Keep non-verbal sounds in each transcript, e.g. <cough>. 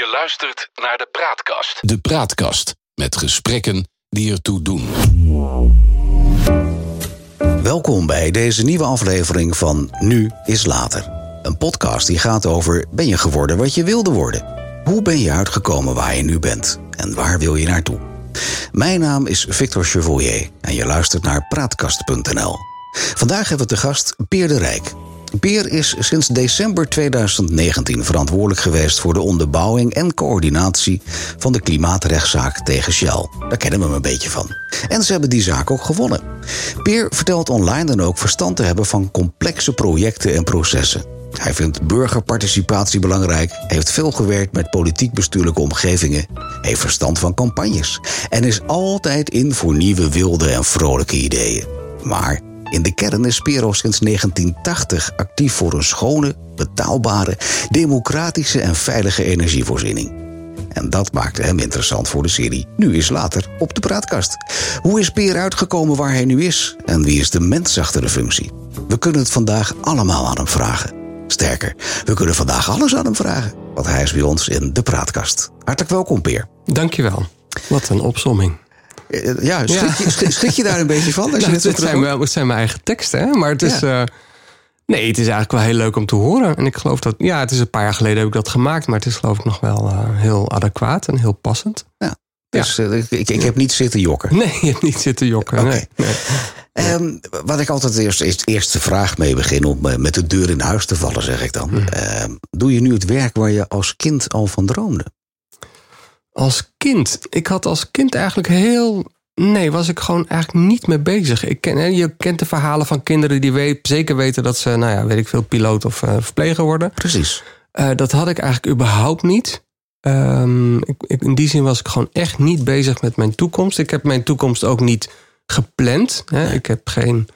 Je luistert naar de Praatkast. De Praatkast met gesprekken die ertoe doen. Welkom bij deze nieuwe aflevering van Nu is Later. Een podcast die gaat over ben je geworden wat je wilde worden? Hoe ben je uitgekomen waar je nu bent? En waar wil je naartoe? Mijn naam is Victor Chevalier en je luistert naar praatkast.nl. Vandaag hebben we te gast Peer de Rijk. Peer is sinds december 2019 verantwoordelijk geweest voor de onderbouwing en coördinatie van de klimaatrechtszaak tegen Shell. Daar kennen we hem een beetje van. En ze hebben die zaak ook gewonnen. Peer vertelt online dan ook verstand te hebben van complexe projecten en processen. Hij vindt burgerparticipatie belangrijk, heeft veel gewerkt met politiek-bestuurlijke omgevingen, heeft verstand van campagnes en is altijd in voor nieuwe wilde en vrolijke ideeën. Maar in de kern is Spiro sinds 1980 actief voor een schone, betaalbare, democratische en veilige energievoorziening. En dat maakte hem interessant voor de serie Nu is later op de praatkast. Hoe is Peer uitgekomen waar hij nu is? En wie is de mens achter de functie? We kunnen het vandaag allemaal aan hem vragen. Sterker, we kunnen vandaag alles aan hem vragen. Want hij is bij ons in de praatkast. Hartelijk welkom, Peer. Dankjewel. Wat een opsomming. Ja, schrik je, schrik- schrik je daar een beetje van? Als Nou, het, zijn, wel- het zijn mijn eigen teksten, hè? maar het is. Ja. eh, nee, het is eigenlijk wel heel leuk om te horen. En ik geloof dat. Ja, het is een paar jaar geleden heb ik dat gemaakt, maar het is geloof ik nog wel eh, heel adequaat en heel passend. Dus eh, ik, ik, ik heb niet zitten jokken. Nee, je hebt niet zitten jokken. Nee, nee. <laughs> Ehm, wat ik altijd eerst, eerst eerste vraag mee begin om met de deur in huis te vallen, zeg ik dan. Ehm, doe je nu het werk waar je als kind al van droomde? Als kind. Ik had als kind eigenlijk heel. Nee, was ik gewoon eigenlijk niet mee bezig. Ik ken, je kent de verhalen van kinderen die weet, zeker weten dat ze, nou ja, weet ik veel, piloot of eh, verpleger worden. Precies. Eh, dat had ik eigenlijk überhaupt niet. Ehm, ik, ik- in die zin was ik gewoon echt niet bezig met mijn toekomst. Ik heb mijn toekomst ook niet gepland. Hè. Ik heb geen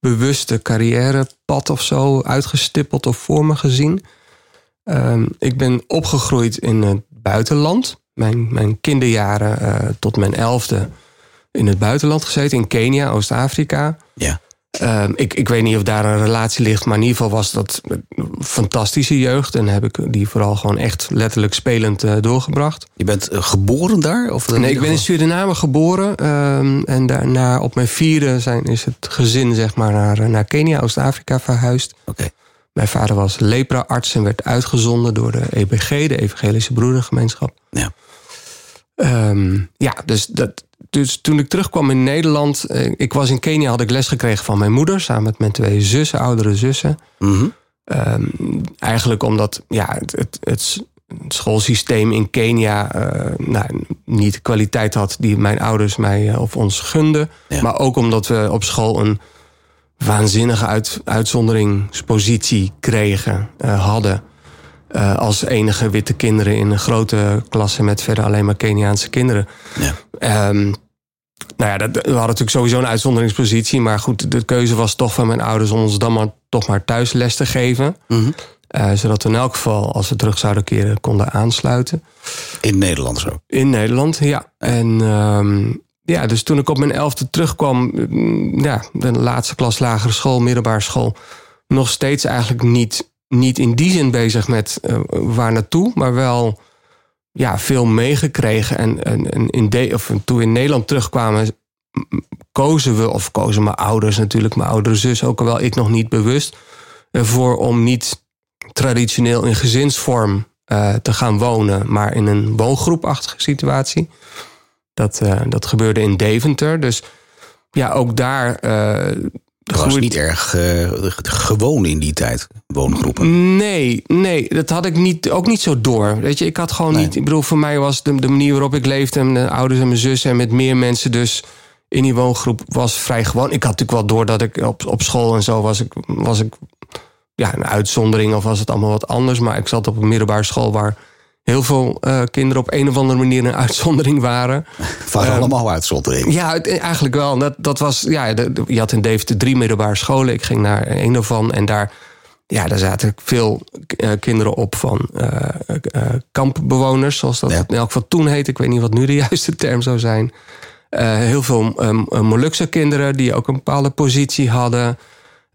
bewuste carrièrepad of zo uitgestippeld of voor me gezien. Ehm, ik ben opgegroeid in het buitenland. Mijn, mijn kinderjaren eh, tot mijn elfde in het buitenland gezeten. In Kenia, Oost-Afrika. Ja. Ehm, ik, ik weet niet of daar een relatie ligt, maar in ieder geval was dat een fantastische jeugd. En heb ik die vooral gewoon echt letterlijk spelend eh, doorgebracht. Je bent eh, geboren daar? Of Nee, ik ben in Suriname geboren. ehm, en daarna op mijn vierde zijn, is het gezin zeg maar, naar, naar Kenia, Oost-Afrika verhuisd. Oké. Mijn vader was lepra-arts en werd uitgezonden door de EBG, de Evangelische Broedergemeenschap. Ja. Ehm, ja, dus, dat, dus toen ik terugkwam in Nederland, eh, ik was in Kenia, had ik les gekregen van mijn moeder, samen met mijn twee zussen, oudere zussen. Mhm. Ehm, eigenlijk omdat ja, het, het, het schoolsysteem in Kenia eh, nou, niet de kwaliteit had die mijn ouders mij eh, of ons gunden. Ja. Maar ook omdat we op school een waanzinnige uit, uitzonderingspositie kregen, eh, hadden. eh, als enige witte kinderen in een grote klasse met verder alleen maar Keniaanse kinderen. Ja. Ehm, nou ja, dat, we hadden natuurlijk sowieso een uitzonderingspositie. Maar goed, de keuze was toch van mijn ouders om ons dan maar, toch maar thuis les te geven. Mhm. Eh, zodat we in elk geval, als we terug zouden keren, konden aansluiten. In Nederland zo. In Nederland, ja. En ehm, ja, dus toen ik op mijn elfde terugkwam, mm, ja, de laatste klas lagere school, middelbare school, nog steeds eigenlijk niet, niet in die zin bezig met eh, waar naartoe, maar wel ja, veel meegekregen. En, en, in de, of toen we in Nederland terugkwamen, kozen we, of kozen mijn ouders natuurlijk, mijn oudere zus ook al wel, ik nog niet bewust, ervoor om niet traditioneel in gezinsvorm eh, te gaan wonen, maar in een woongroepachtige situatie. Dat, eh, dat gebeurde in Deventer. Dus ja, ook daar. Dat was niet erg eh, gewoon in die tijd, woongroepen. Nee, nee, dat had ik niet, ook niet zo door. Weet je, ik had gewoon Nee. niet. Ik bedoel, voor mij was de, de manier waarop ik leefde, en mijn ouders en mijn zus en met meer mensen dus in die woongroep was vrij gewoon. Ik had natuurlijk wel door dat ik op, op school en zo was ik, was ik ja, een uitzondering of was het allemaal wat anders. Maar ik zat op een middelbare school waar heel veel eh, kinderen op een of andere manier een uitzondering waren. Van allemaal uitzonderingen. Ja, het- eigenlijk wel. Dat, dat was, ja, de- de- je had in Deventer drie middelbare scholen. Ik ging naar een daarvan en daar, ja, daar zaten veel eh, kinderen op van eh, eh, kampbewoners, zoals dat Ja. in elk geval toen heette. Ik weet niet wat nu de <laughs> juiste term zou zijn. Eh, heel veel um, Molukse kinderen die ook een bepaalde positie hadden.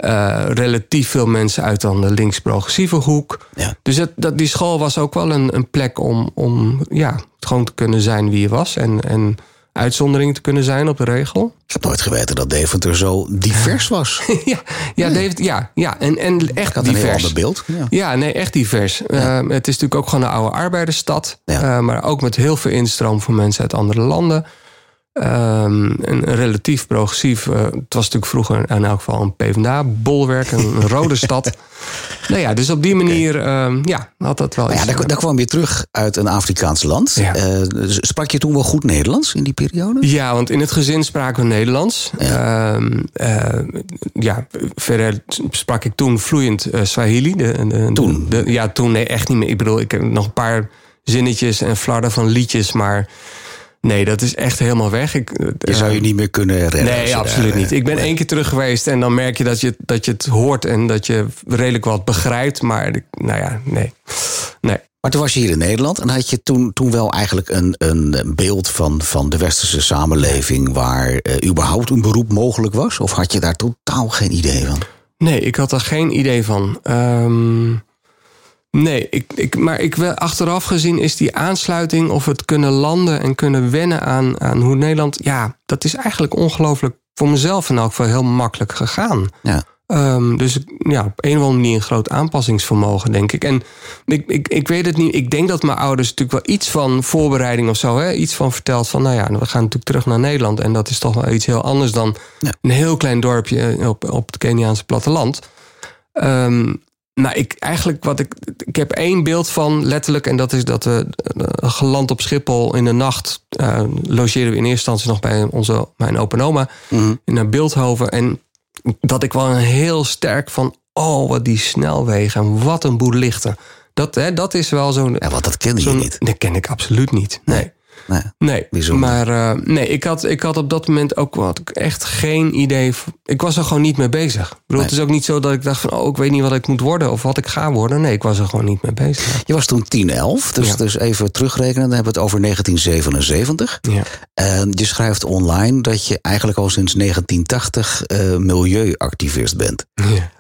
Uh, relatief veel mensen uit dan de links-progressieve hoek. Ja. Dus dat, dat, die school was ook wel een, een plek om, om ja, gewoon te kunnen zijn wie je was. En, en uitzondering te kunnen zijn op de regel. Ik heb nooit geweten dat Deventer zo divers was. <laughs> ja, ja, Nee. David, ja, ja, en, en echt had een heel divers. ander beeld. Ja. Ja, nee, echt divers. Eh, het is natuurlijk ook gewoon een oude arbeidersstad. Ja. eh, maar ook met heel veel instroom van mensen uit andere landen. Ehm, een relatief progressief. eh, het was natuurlijk vroeger in elk geval een PvdA-bolwerk, een, een rode <laughs> stad. Nou ja, dus op die manier ehm, ja, had dat wel Maar ja, iets. daar, daar kwam je terug uit een Afrikaans land. Ja. Eh, sprak je toen wel goed Nederlands in die periode? Ja, want in het gezin spraken we Nederlands. Ja, ja verder sprak ik toen vloeiend eh, Swahili. De, de, Toen? de- ja, toen nee, echt niet meer. Ik bedoel, ik heb nog een paar zinnetjes en flarden van liedjes, maar nee, dat is echt helemaal weg. Ik, Je zou je niet meer kunnen redden. Nee, absoluut daar, niet. eh, Ik ben één keer terug geweest en dan merk je dat je, dat je het hoort en dat je redelijk wat begrijpt. Maar nou ja, nee. Nee. Maar toen was je hier in Nederland en had je toen, toen wel eigenlijk een, een beeld van, van de westerse samenleving waar eh, überhaupt een beroep mogelijk was? Of had je daar totaal geen idee van? Nee, ik had er geen idee van. Ehm, nee, ik, ik, maar ik, wel- achteraf gezien is die aansluiting of het kunnen landen en kunnen wennen aan, aan hoe Nederland. Ja, dat is eigenlijk ongelooflijk voor mezelf in elk geval heel makkelijk gegaan. Ja. Ehm, dus ja, op een of andere manier een groot aanpassingsvermogen, denk ik. En ik, ik, ik weet het niet. Ik denk dat mijn ouders natuurlijk wel iets van voorbereiding of zo, hè, iets van verteld van, nou ja, we gaan natuurlijk terug naar Nederland. En dat is toch wel iets heel anders dan Ja. een heel klein dorpje op, op het Keniaanse platteland. Ehm, nou, ik eigenlijk wat ik. Ik heb één beeld van letterlijk, en dat is dat we eh, geland op Schiphol in de nacht. eh, logeerden we in eerste instantie nog bij onze, mijn opa en oma in naar Beeldhoven. En dat ik wel een heel sterk van. Oh, wat die snelwegen en wat een boel lichten. Dat, hè, dat is wel zo'n. Ja, want dat kende je niet. Dat ken ik absoluut niet. Nee. Nee. Nee, Bijzonder. maar eh, nee, ik had, ik had op dat moment ook wat, echt geen idee. Ik was er gewoon niet mee bezig. Ik bedoel, Het is ook niet zo dat ik dacht van, oh, ik weet niet wat ik moet worden of wat ik ga worden. Nee, ik was er gewoon niet mee bezig. Je was toen 10, 11, dus, Ja. dus even terugrekenen. Dan hebben we het over 1977. Ja. En je schrijft online dat je eigenlijk al sinds 1980 eh, milieuactivist bent. Ja.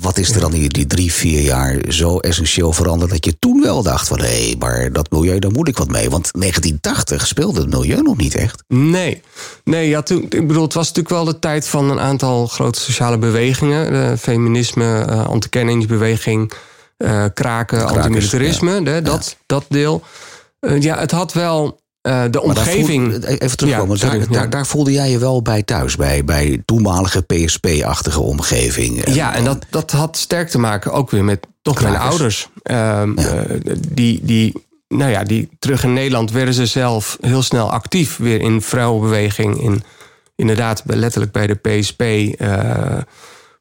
Wat is er dan in die drie, vier jaar zo essentieel veranderd dat je toen wel dacht van hé, maar dat milieu, daar moet ik wat mee. Want 1980 speelde het milieu nog niet echt. Nee, nee ja, toen, ik bedoel, het was natuurlijk wel de tijd van een aantal grote sociale bewegingen. De feminisme, eh anti-kernenergiebeweging, eh, kraken, antimilitarisme, hè, dat, dat deel. Eh, ja, het had wel eh, de Maar daar omgeving. voel- even terugkomen, Ja, daar, ja. daar, daar voelde jij je wel bij thuis, bij, bij toenmalige PSP-achtige omgeving. Ja, en dat, dat had sterk te maken ook weer met toch mijn ouders. Ehm, Ja. eh, die, die, nou ja, die terug in Nederland werden ze zelf heel snel actief weer in vrouwenbeweging. In, inderdaad, letterlijk bij de PSP, eh,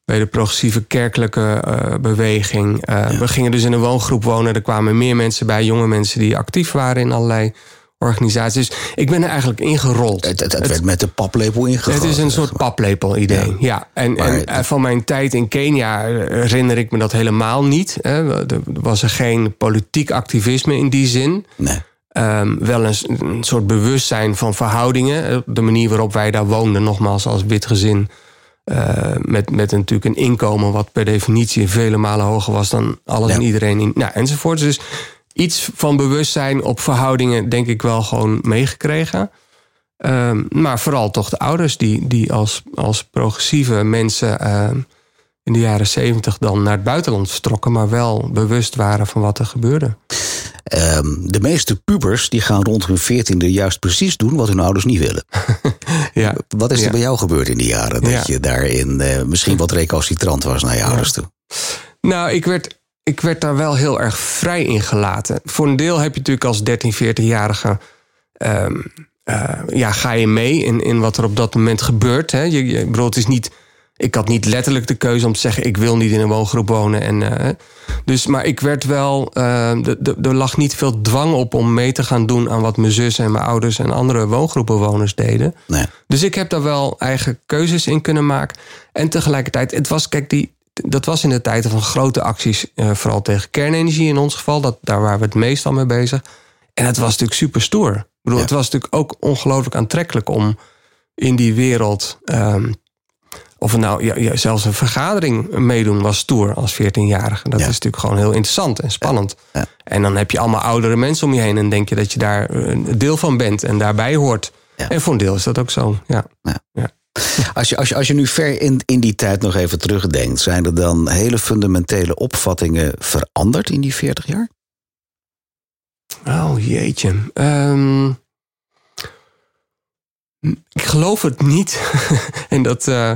bij de progressieve kerkelijke beweging. We gingen dus in een woongroep wonen. Er kwamen meer mensen bij, jonge mensen die actief waren in allerlei organisaties. Dus ik ben er eigenlijk ingerold. Het, het, het werd met de paplepel ingegooid. Het is een soort maar. paplepel-idee. Ja. En, en het- eh, van mijn tijd in Kenia eh, herinner ik me dat helemaal niet. Hè. Er was er geen politiek activisme in die zin. Nee. Ehm, wel een, een soort bewustzijn van verhoudingen. Eh, De manier waarop wij daar woonden, nogmaals als wit gezin. met, met natuurlijk een inkomen wat per definitie vele malen hoger was dan alles Ja. en iedereen. In, nou, enzovoort. Dus iets van bewustzijn op verhoudingen, denk ik wel gewoon meegekregen. Ehm, maar vooral toch de ouders die, die als, als progressieve mensen ehm, in de jaren zeventig dan naar het buitenland vertrokken, maar wel bewust waren van wat er gebeurde. Ehm, de meeste pubers die gaan rond hun veertiende juist precies doen wat hun ouders niet willen. <laughs> Ja. Wat is er Ja. bij jou gebeurd in die jaren? Dat Ja. je daarin eh, misschien wat recalcitrant was naar je ouders toe. Nou, ik werd, ik werd daar wel heel erg vrij in gelaten. Voor een deel heb je natuurlijk als 13, 14-jarige. ehm, eh, ja, ga je mee in, in wat er op dat moment gebeurt. Hè? Je, je, bedoel, het is niet. Ik had niet letterlijk de keuze om te zeggen: ik wil niet in een woongroep wonen. En, eh, dus, maar ik werd wel. de- de- er lag niet veel dwang op om mee te gaan doen aan wat mijn zus en mijn ouders en andere woongroepbewoners deden. Nee. Dus ik heb daar wel eigen keuzes in kunnen maken. En tegelijkertijd, het was, kijk, die, dat was in de tijden van grote acties, eh, vooral tegen kernenergie in ons geval. Dat, daar waren we het meestal mee bezig. En het was natuurlijk super stoer. Ik bedoel, Ja. het was natuurlijk ook ongelooflijk aantrekkelijk om in die wereld ehm, of nou ja, ja, zelfs een vergadering meedoen was stoer als 14-jarige. Dat Ja. is natuurlijk gewoon heel interessant en spannend. Ja. En dan heb je allemaal oudere mensen om je heen en denk je dat je daar een deel van bent en daarbij hoort. Ja. En voor een deel is dat ook zo. Ja. Als je, als, je, als je nu ver in, in die tijd nog even terugdenkt, zijn er dan hele fundamentele opvattingen veranderd in die 40 jaar? Oh jeetje. Ehm, ik geloof het niet. <laughs> en dat. eh,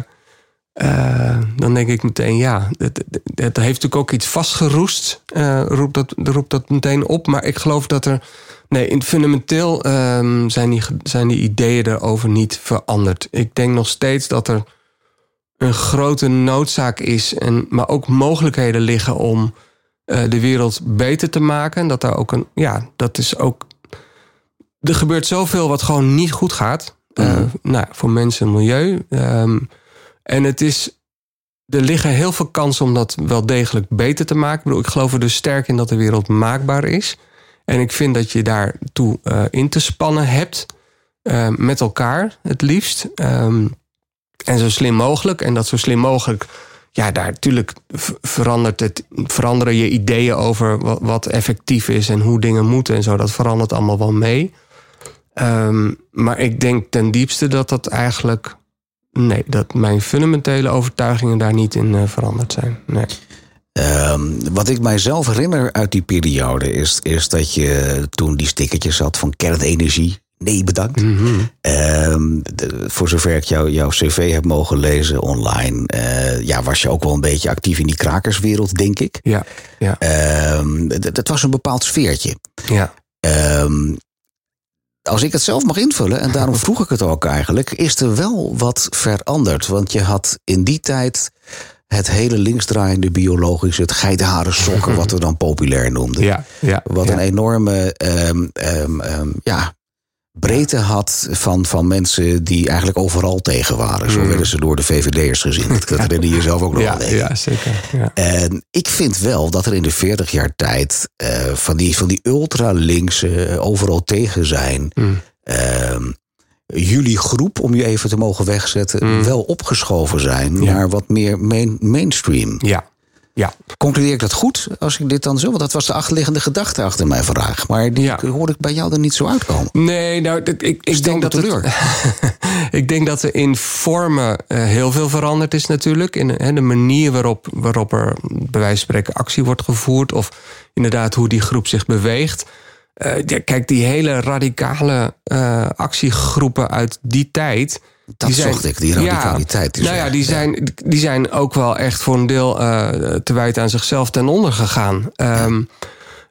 eh, dan denk ik meteen, ja, het- het heeft natuurlijk ook iets vastgeroest. roept, dat, roept dat meteen op. Maar ik geloof dat er. Nee, in fundamenteel ehm, zijn, die, zijn die ideeën erover niet veranderd. Ik denk nog steeds dat er een grote noodzaak is, en, maar ook mogelijkheden liggen om eh, de wereld beter te maken. En dat daar ook een. Ja, dat is ook. Er gebeurt zoveel wat gewoon niet goed gaat. Eh, Mhm. nou, voor mensen en milieu. Ehm, en het is. Er liggen heel veel kansen om dat wel degelijk beter te maken. Ik, bedoel, ik geloof er dus sterk in dat de wereld maakbaar is. En ik vind dat je daartoe eh in te spannen hebt. eh, met elkaar het liefst. Ehm, en zo slim mogelijk. En dat zo slim mogelijk. Ja, daar natuurlijk verandert het, veranderen je ideeën over wat, wat effectief is en hoe dingen moeten en zo. Dat verandert allemaal wel mee. Ehm, maar ik denk ten diepste dat dat eigenlijk. Nee, dat mijn fundamentele overtuigingen daar niet in eh, veranderd zijn. Nee. Ehm, wat ik mijzelf herinner uit die periode is, is dat je toen die stickertjes had van kernenergie. Nee, bedankt. Mhm. Ehm, de- voor zover ik jou, jouw cv heb mogen lezen online, eh, ja, was je ook wel een beetje actief in die krakerswereld, denk ik. Ja, ja, Ehm, dat was een bepaald sfeertje. ja. Als ik het zelf mag invullen, en daarom <laughs> vroeg ik het ook eigenlijk, is er wel wat veranderd. Want je had in die tijd het hele linksdraaiende biologische, het geitenharen sokken, wat we dan populair noemden. ja, ja Wat ja. een enorme ehm, ehm, ehm, ja, breedte had van, van mensen die eigenlijk overal tegen waren. Zo Mm. werden ze door de VVD'ers gezien. Dat <laughs> herinner je jezelf ook nog ja, wel. ik. ja, zeker. Ja. En ik vind wel dat er in de 40 jaar tijd eh, van die, van die ultra-linkse, eh, overal tegen zijn. Mm. ehm, jullie groep, om je even te mogen wegzetten, Mm. wel opgeschoven zijn Ja. naar wat meer main, mainstream. ja, ja. Concludeer ik dat goed als ik dit dan zo? Want dat was de achterliggende gedachte achter mijn vraag. Maar die Ja. hoorde ik bij jou er niet zo uitkomen. Nee, nou, ik, ik, ik denk dat teleur. Het, <laughs> ik denk dat er in vormen eh, heel veel veranderd is natuurlijk. In hè, de manier waarop, waarop er bij wijze van spreken actie wordt gevoerd. Of inderdaad hoe die groep zich beweegt. Eh, ja, kijk, die hele radicale eh, actiegroepen uit die tijd. Dat die zijn- zocht ik, die radicaliteit. Ja, is nou ja, die zijn, die zijn ook wel echt voor een deel eh, te wijten aan zichzelf ten onder gegaan. Ehm,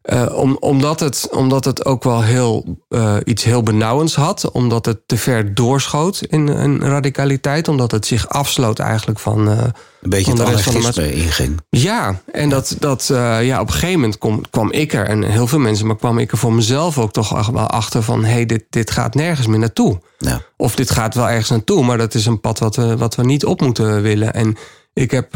eh, om, omdat, het, omdat het ook wel heel, eh, iets heel benauwends had. Omdat het te ver doorschoot in een radicaliteit. Omdat het zich afsloot eigenlijk van... eh, Een beetje van het de rest van de inging. ja, en dat, dat ja, op een gegeven moment kom, kwam ik er, en heel veel mensen, maar kwam ik er voor mezelf ook toch wel achter van: hé, hey, dit, dit gaat nergens meer naartoe. Ja. Of dit gaat wel ergens naartoe, maar dat is een pad wat we, wat we niet op moeten willen. En ik heb,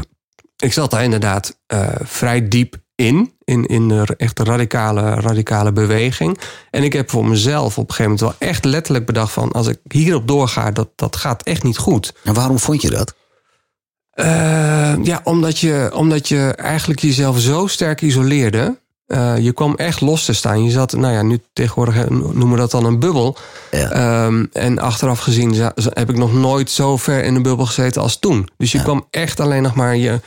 ik zat daar inderdaad vrij diep in, in, in de echte radicale, radicale beweging. En ik heb voor mezelf op een gegeven moment wel echt letterlijk bedacht van: als ik hierop doorga, dat, dat gaat echt niet goed. En waarom vond je dat? Eh, ja, omdat je, omdat je eigenlijk jezelf zo sterk isoleerde. Eh, je kwam echt los te staan. Je zat, nou ja, nu tegenwoordig hè, noemen we dat dan een bubbel. Ja. Ehm, en achteraf gezien heb ik nog nooit zo ver in een bubbel gezeten als toen. Dus je Ja. kwam echt alleen nog maar je,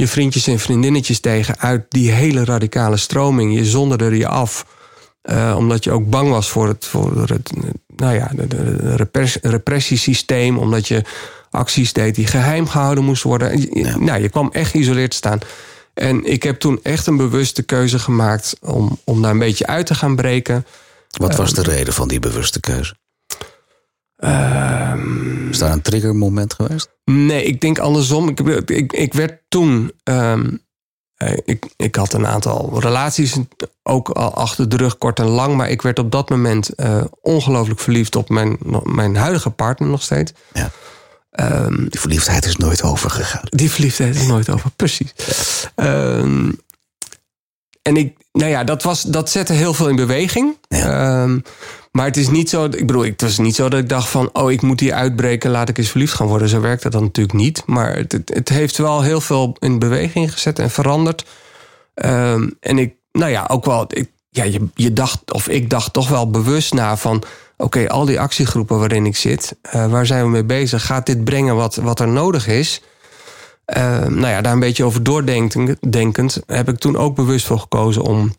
je vriendjes en vriendinnetjes tegen uit die hele radicale stroming. Je zonderde je af. Eh, omdat je ook bang was voor het, voor het nou ja, de, de, de repres- repressiesysteem. Omdat je acties deed die geheim gehouden moesten worden. Je- Ja. Nou, je kwam echt geïsoleerd staan. En ik heb toen echt een bewuste keuze gemaakt om, om daar een beetje uit te gaan breken. Wat was de reden van die bewuste keuze? Ehm, Is daar een triggermoment geweest? Nee, ik denk andersom. Ik, ik, ik werd toen. ehm, eh, ik, ik had een aantal relaties ook al achter de rug, kort en lang. Maar ik werd op dat moment eh, ongelooflijk verliefd op mijn, mijn huidige partner nog steeds. Ja. Ehm, Die verliefdheid is nooit overgegaan. die verliefdheid is nooit over, precies. Ehm, en ik, nou ja, dat, was, dat zette heel veel in beweging. Ja. Ehm, maar het is niet zo, ik bedoel, het was niet zo dat ik dacht van, oh, ik moet hier uitbreken, laat ik eens verliefd gaan worden. Zo werkt dat dan natuurlijk niet. Maar het, het, het heeft wel heel veel in beweging gezet en veranderd. Ehm, en ik, nou ja, ook wel, ik, ja, je, je dacht, of ik dacht toch wel bewust na van, oké, al die actiegroepen waarin ik zit, eh, waar zijn we mee bezig? Gaat dit brengen wat, wat er nodig is? Ehm, nou ja, daar een beetje over doordenkend heb ik toen ook bewust voor gekozen om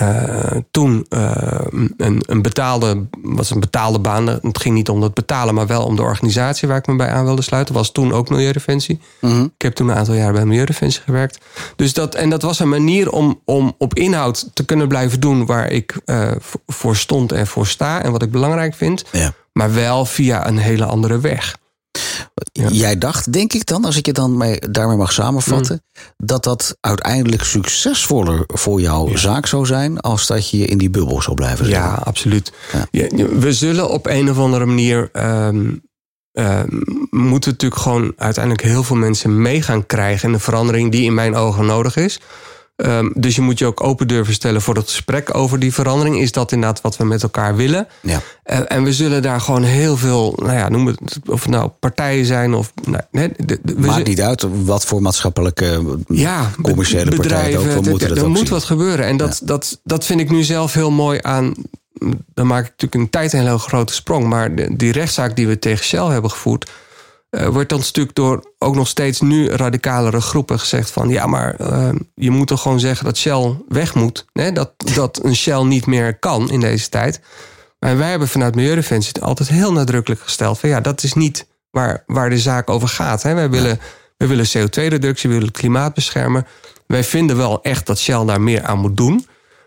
uh, toen uh, een, een betaalde, was een betaalde baan. Het ging niet om het betalen, maar wel om de organisatie waar ik me bij aan wilde sluiten. Was toen ook Milieudefensie. Mm -hmm. Ik heb toen een aantal jaar bij Milieudefensie gewerkt. Dus dat, en dat was een manier om, om op inhoud te kunnen blijven doen waar ik uh, voor stond en voor sta. En wat ik belangrijk vind. Ja. Maar wel via een hele andere weg. Ja. Jij dacht, denk ik dan, als ik je dan mee, daarmee mag samenvatten, mm. dat dat uiteindelijk succesvoller voor jouw ja. zaak zou zijn als dat je in die bubbel zou blijven zitten. Ja, absoluut. Ja. we zullen op een of andere manier. Um, uh, moeten natuurlijk gewoon uiteindelijk heel veel mensen mee gaan krijgen in de verandering die in mijn ogen nodig is. Um, dus je moet je ook open durven stellen voor het gesprek over die verandering. Is dat inderdaad wat we met elkaar willen? Ja. Uh, en we zullen daar gewoon heel veel, nou ja, noem het, of het nou partijen zijn of. Nou, nee, de, de, Maakt niet uit wat voor maatschappelijke, ja, commerciële bedrijven, partijen ook. We moeten er dat ook moet zien. wat gebeuren. En dat, ja. dat, dat vind ik nu zelf heel mooi aan. Dan maak ik natuurlijk een tijd een heel grote sprong. Maar de, die rechtszaak die we tegen Shell hebben gevoerd. Uh, wordt dan stuk door ook nog steeds nu radicalere groepen gezegd van ja, maar uh, je moet toch gewoon zeggen dat Shell weg moet. Hè? Dat, dat een Shell niet meer kan in deze tijd. Maar wij hebben vanuit Milieudefensie altijd heel nadrukkelijk gesteld van ja, dat is niet waar, waar de zaak over gaat. Hè? Wij willen, wij willen CO2-reductie, we willen het klimaat beschermen. Wij vinden wel echt dat Shell daar meer aan moet doen.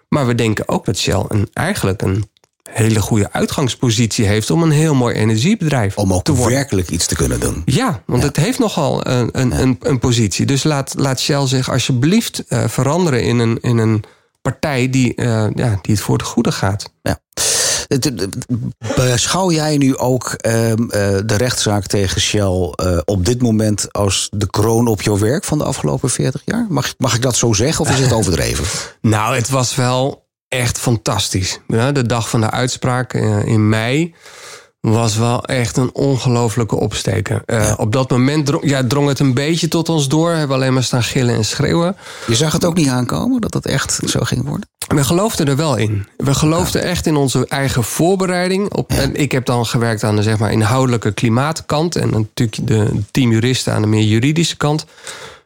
Maar we denken ook dat Shell een, eigenlijk een hele goede uitgangspositie heeft om een heel mooi energiebedrijf om ook te worden. werkelijk iets te kunnen doen. Ja, want Ja. het heeft nogal een, een, Ja. een, een positie. Dus laat, laat Shell zich alsjeblieft eh, veranderen in een, in een partij die, eh, ja, die het voor het goede gaat. Het- Beschouw jij nu ook ehm, eh, de rechtszaak tegen Shell op dit moment als de kroon op jouw werk van de afgelopen 40 jaar? Mag, mag ik dat zo zeggen of is het <laughs> overdreven? Nou, het was wel echt fantastisch. Ja, de dag van de uitspraak eh, in mei was wel echt een ongelofelijke opsteker. Eh, Op dat moment drong, ja, drong het een beetje tot ons door. We hebben alleen maar staan gillen en schreeuwen. Je zag het ook niet aankomen dat het echt zo ging worden? We geloofden er wel in. We geloofden echt in onze eigen voorbereiding. Op, en ik heb dan gewerkt aan de zeg maar, inhoudelijke klimaatkant. En natuurlijk de team juristen aan de meer juridische kant.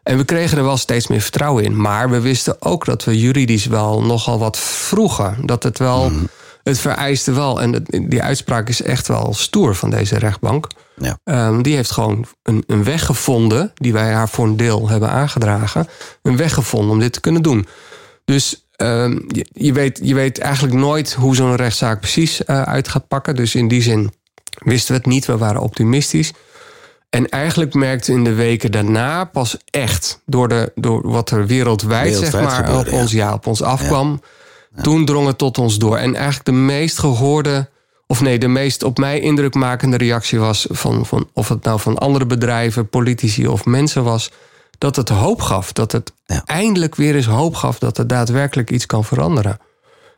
En we kregen er wel steeds meer vertrouwen in. Maar we wisten ook dat we juridisch wel nogal wat vroegen. Dat het wel. Het vereiste wel. En die uitspraak is echt wel stoer van deze rechtbank. Ja. Ehm, die heeft gewoon een, een weg gevonden. die wij haar voor een deel hebben aangedragen. Een weg gevonden om dit te kunnen doen. Dus ehm, je, je, weet, je weet eigenlijk nooit hoe zo'n rechtszaak precies eh, uit gaat pakken. Dus in die zin wisten we het niet. We waren optimistisch. En eigenlijk merkte in de weken daarna pas echt door, de, door wat er wereldwijd, zeg maar, gebeurde, op, ons, ja, op ons afkwam. Toen drong het tot ons door. En eigenlijk de meest gehoorde, of nee, de meest op mij indrukmakende reactie was van, van of het nou van andere bedrijven, politici of mensen was, dat het hoop gaf. Dat het Ja. eindelijk weer eens hoop gaf dat er daadwerkelijk iets kan veranderen.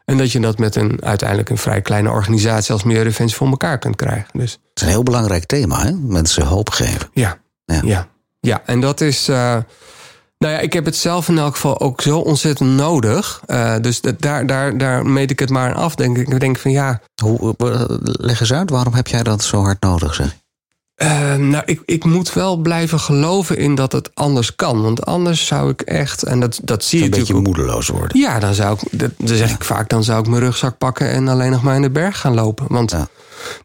En dat je dat met een uiteindelijk een vrij kleine organisatie als Milieudefensie voor elkaar kunt krijgen. Dus Het is een heel belangrijk thema, hè? Mensen hoop geven. ja. Ja. Ja. ja. en dat is. eh, nou ja, ik heb het zelf in elk geval ook zo ontzettend nodig. Eh, dus dat, daar, daar, daar meet ik het maar aan af. Denk ik. Ik denk van ja. Hoe, eh, leg eens uit, waarom heb jij dat zo hard nodig, zeg? Eh, nou, ik, ik moet wel blijven geloven in dat het anders kan. Want anders zou ik echt. En dat, dat zie je Een beetje moedeloos worden. Ja, dan zou ik. Dat, dan zeg ik vaak. Dan zou ik mijn rugzak pakken en alleen nog maar in de berg gaan lopen. Want. Ja. Dat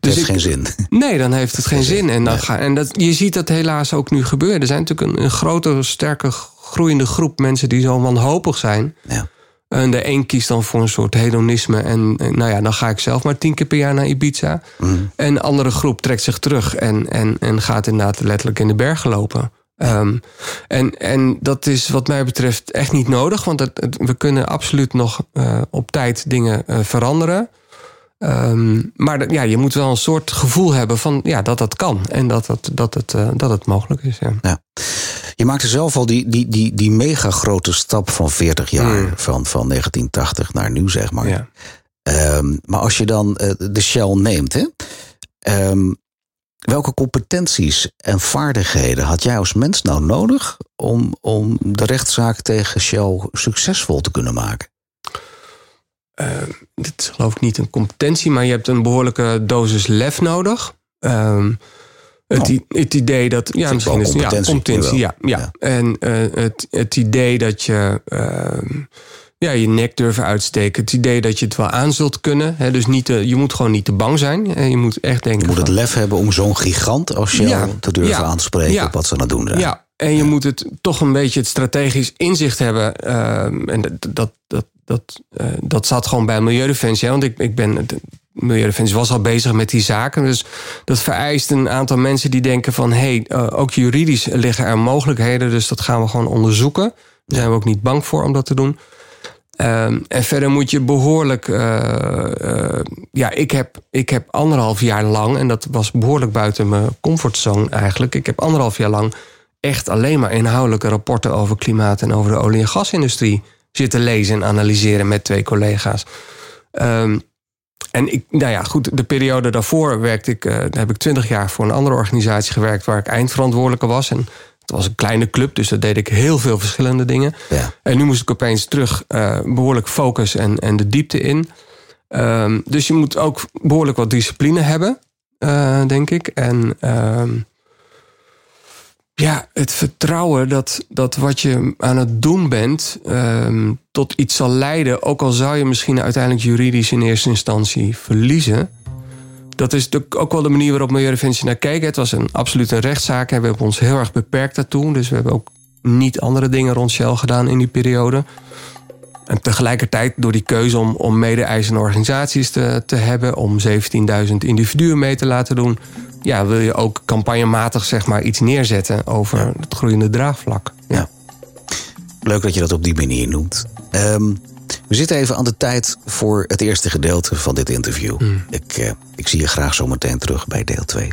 Dus heeft ik- geen zin. <laughs> Nee, dan heeft het geen zin. En, dan ga, en dat, je ziet dat helaas ook nu gebeuren. Er zijn natuurlijk een, een grote, sterke, groeiende groep mensen die zo wanhopig zijn. Ja. En de een kiest dan voor een soort hedonisme. En, nou ja, dan ga ik zelf maar tien keer per jaar naar Ibiza. En een andere groep trekt zich terug en, en, en gaat inderdaad letterlijk in de bergen lopen. Ehm, en, en dat is wat mij betreft echt niet nodig. Want het, het- we kunnen absoluut nog eh, op tijd dingen eh, veranderen. Ehm, maar ja, je moet wel een soort gevoel hebben van ja, dat dat kan. En dat, dat, dat, het, eh, dat het mogelijk is. Ja. Je maakte zelf al die, die, die, die mega grote stap van 40 jaar, van, van 1980 naar nu, zeg maar. Ja. Ehm, maar als je dan eh, de Shell neemt, hè, ehm, welke competenties en vaardigheden had jij als mens nou nodig om, om de rechtszaak tegen Shell succesvol te kunnen maken? Ehm, dit is geloof ik niet een competentie, maar je hebt een behoorlijke dosis lef nodig. Het, Oh. het idee dat. Ja, misschien is ja, competentie. Ja, ja. Ja. En eh, het, het idee dat je. ehm, ja, je nek durven uitsteken. Het idee dat je het wel aan zult kunnen. Hè, dus niet te, je moet gewoon niet te bang zijn. En je moet echt denken. Je moet het van- lef hebben om zo'n gigant als Shell Ja, te durven ja, aan te spreken ja. op wat ze aan het doen zijn. Ja, en je moet het toch een beetje het strategisch inzicht hebben. ehm, en dat, dat, dat, dat, eh, dat zat gewoon bij Milieudefensie. hè, Want ik, ik ben. De Milieudefensie was al bezig met die zaken. Dus dat vereist een aantal mensen die denken van... hé, hey, eh, ook juridisch liggen er mogelijkheden. Dus dat gaan we gewoon onderzoeken. Daar zijn we ook niet bang voor om dat te doen. Ehm, en verder moet je behoorlijk. eh, eh, ja, ik heb, ik heb anderhalf jaar lang, en dat was behoorlijk buiten mijn comfortzone eigenlijk. Ik heb anderhalf jaar lang echt alleen maar inhoudelijke rapporten over klimaat en over de olie- en gasindustrie zitten lezen en analyseren met twee collega's. Ehm, en ik, nou ja, goed, de periode daarvoor werkte ik, eh, daar heb ik twintig jaar voor een andere organisatie gewerkt waar ik eindverantwoordelijke was. En het was een kleine club, dus daar deed ik heel veel verschillende dingen. Ja. En nu moest ik opeens terug eh, behoorlijk focus en, en de diepte in. Ehm, dus je moet ook behoorlijk wat discipline hebben, eh, denk ik. En ehm, ja, het vertrouwen dat, dat wat je aan het doen bent ehm, tot iets zal leiden, ook al zou je misschien uiteindelijk juridisch in eerste instantie verliezen. Dat is natuurlijk ook wel de manier waarop Milieudefensie naar keek. Het was een absoluut een rechtszaak en we hebben ons heel erg beperkt daartoe. Dus we hebben ook niet andere dingen rond Shell gedaan in die periode. En tegelijkertijd door die keuze om, om mede-eisende organisaties te, te hebben, om 17.000 individuen mee te laten doen, ja, wil je ook campagnematig zeg maar iets neerzetten over het groeiende draagvlak. Ja. Leuk dat je dat op die manier noemt. Ehm, we zitten even aan de tijd voor het eerste gedeelte van dit interview. Ik, eh, ik zie je graag zo meteen terug bij deel 2.